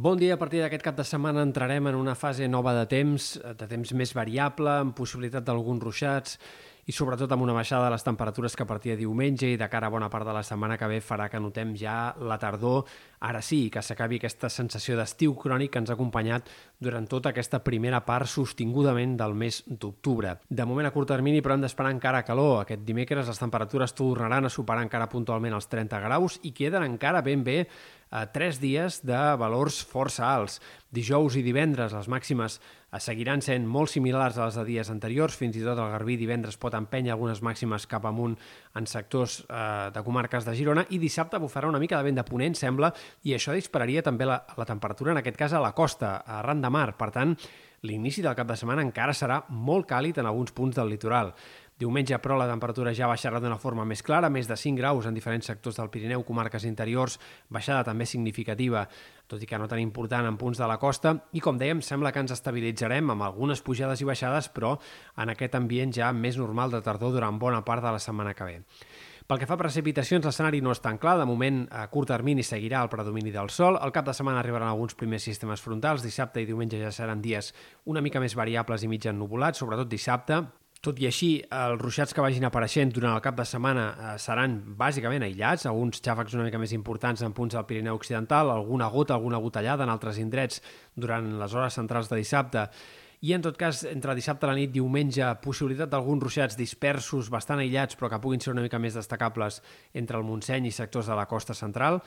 Bon dia, a partir d'aquest cap de setmana entrarem en una fase nova de temps, de temps més variable, amb possibilitat d'alguns ruixats i sobretot amb una baixada de les temperatures que a partir de diumenge i de cara a bona part de la setmana que ve farà que notem ja la tardor, ara sí, que s'acabi aquesta sensació d'estiu crònic que ens ha acompanyat durant tota aquesta primera part sostingudament del mes d'octubre. De moment a curt termini, però hem d'esperar encara calor. Aquest dimecres les temperatures tornaran a superar encara puntualment els 30 graus i queden encara ben bé a tres dies de valors força alts. Dijous i divendres les màximes eh, seguiran sent molt similars a les de dies anteriors, fins i tot el Garbí divendres pot empènyer algunes màximes cap amunt en sectors eh, de comarques de Girona i dissabte bufarà una mica de vent de ponent, sembla, i això dispararia també la, la temperatura, en aquest cas a la costa, arran de mar. Per tant, l'inici del cap de setmana encara serà molt càlid en alguns punts del litoral. Diumenge, però, la temperatura ja baixarà d'una forma més clara, més de 5 graus en diferents sectors del Pirineu, comarques interiors, baixada també significativa, tot i que no tan important en punts de la costa, i com dèiem, sembla que ens estabilitzarem amb algunes pujades i baixades, però en aquest ambient ja més normal de tardor durant bona part de la setmana que ve. Pel que fa a precipitacions, l'escenari no és tan clar. De moment, a curt termini seguirà el predomini del sol. Al cap de setmana arribaran alguns primers sistemes frontals. Dissabte i diumenge ja seran dies una mica més variables i mig ennubulats, sobretot dissabte. Tot i així, els ruixats que vagin apareixent durant el cap de setmana eh, seran bàsicament aïllats, alguns xàfecs una mica més importants en punts del Pirineu Occidental, alguna gota, alguna gotellada en altres indrets durant les hores centrals de dissabte, i en tot cas, entre dissabte a la nit, diumenge, possibilitat d'alguns ruixats dispersos, bastant aïllats, però que puguin ser una mica més destacables entre el Montseny i sectors de la costa central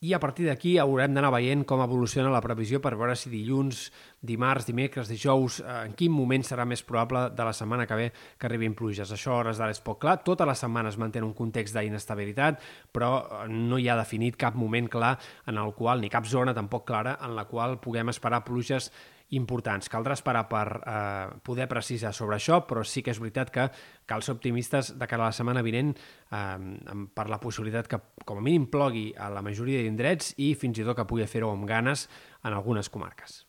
i a partir d'aquí haurem d'anar veient com evoluciona la previsió per veure si dilluns, dimarts, dimecres, dijous, en quin moment serà més probable de la setmana que ve que arribin pluges. Això a hores d'ara és poc clar. Tota la setmana es manté un context d'inestabilitat, però eh, no hi ha definit cap moment clar en el qual, ni cap zona tampoc clara, en la qual puguem esperar pluges importants. Caldrà esperar per eh, poder precisar sobre això, però sí que és veritat que cal ser optimistes de cara a la setmana vinent eh, per la possibilitat que com a mínim plogui a la majoria d'indrets i fins i tot que pugui fer-ho amb ganes en algunes comarques.